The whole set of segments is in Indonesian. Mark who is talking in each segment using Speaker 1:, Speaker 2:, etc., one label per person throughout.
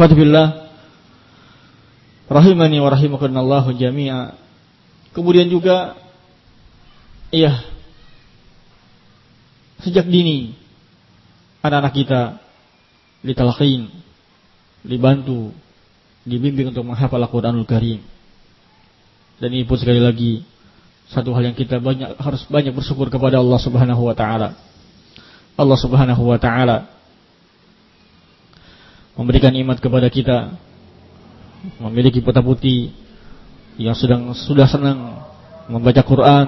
Speaker 1: Fadbillah rahimani wa rahimakumullah jami'a. Kemudian juga iya sejak dini anak-anak kita ditalaqin, dibantu, dibimbing untuk menghafal Al-Qur'anul Karim. Dan ini pun sekali lagi satu hal yang kita banyak harus banyak bersyukur kepada Allah Subhanahu wa taala. Allah Subhanahu wa taala memberikan nikmat kepada kita memiliki putra putih yang sedang sudah senang membaca Quran,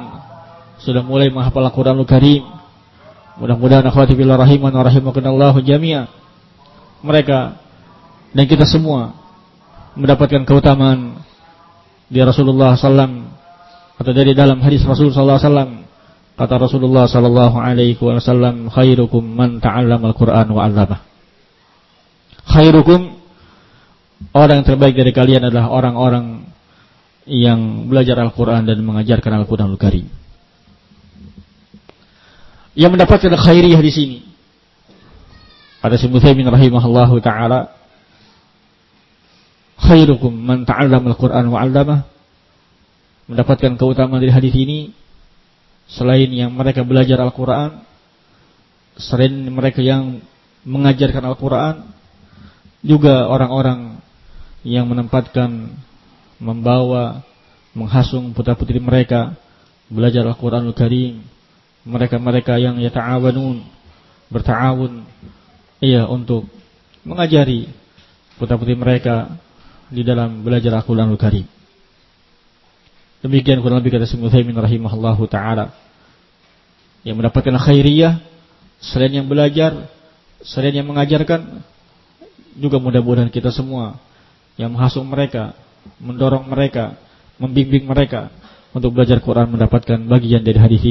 Speaker 1: sudah mulai menghafal Al-Qur'anul Karim. Mudah-mudahan akhwati billah rahiman wa rahimakumullah jami'a. Mereka dan kita semua mendapatkan keutamaan di Rasulullah sallam atau dari dalam hadis Rasulullah sallam kata Rasulullah sallallahu alaihi wasallam khairukum man al-Qur'an wa 'allamah. Khairukum Orang yang terbaik dari kalian adalah orang-orang yang belajar Al-Quran dan mengajarkan Al-Quran Al-Karim. Yang mendapatkan khairiyah di sini. Ada si Muthaymin rahimahullahu ta'ala. Khairukum man ta'allam Al-Quran wa Mendapatkan keutamaan dari hadis ini. Selain yang mereka belajar Al-Quran. Selain mereka yang mengajarkan Al-Quran. Juga orang-orang yang menempatkan membawa menghasung putra-putri mereka belajar Al-Qur'anul Karim. Mereka-mereka yang yata'awanun berta'awun iya untuk mengajari putra-putri mereka di dalam belajar Al-Qur'anul Karim. Demikian kurang lebih kata Syekh Utsaimin rahimahullahu taala. Yang mendapatkan khairiyah selain yang belajar selain yang mengajarkan juga mudah-mudahan kita semua yang menghasung mereka, mendorong mereka, membimbing mereka untuk belajar Quran mendapatkan bagian dari hadis.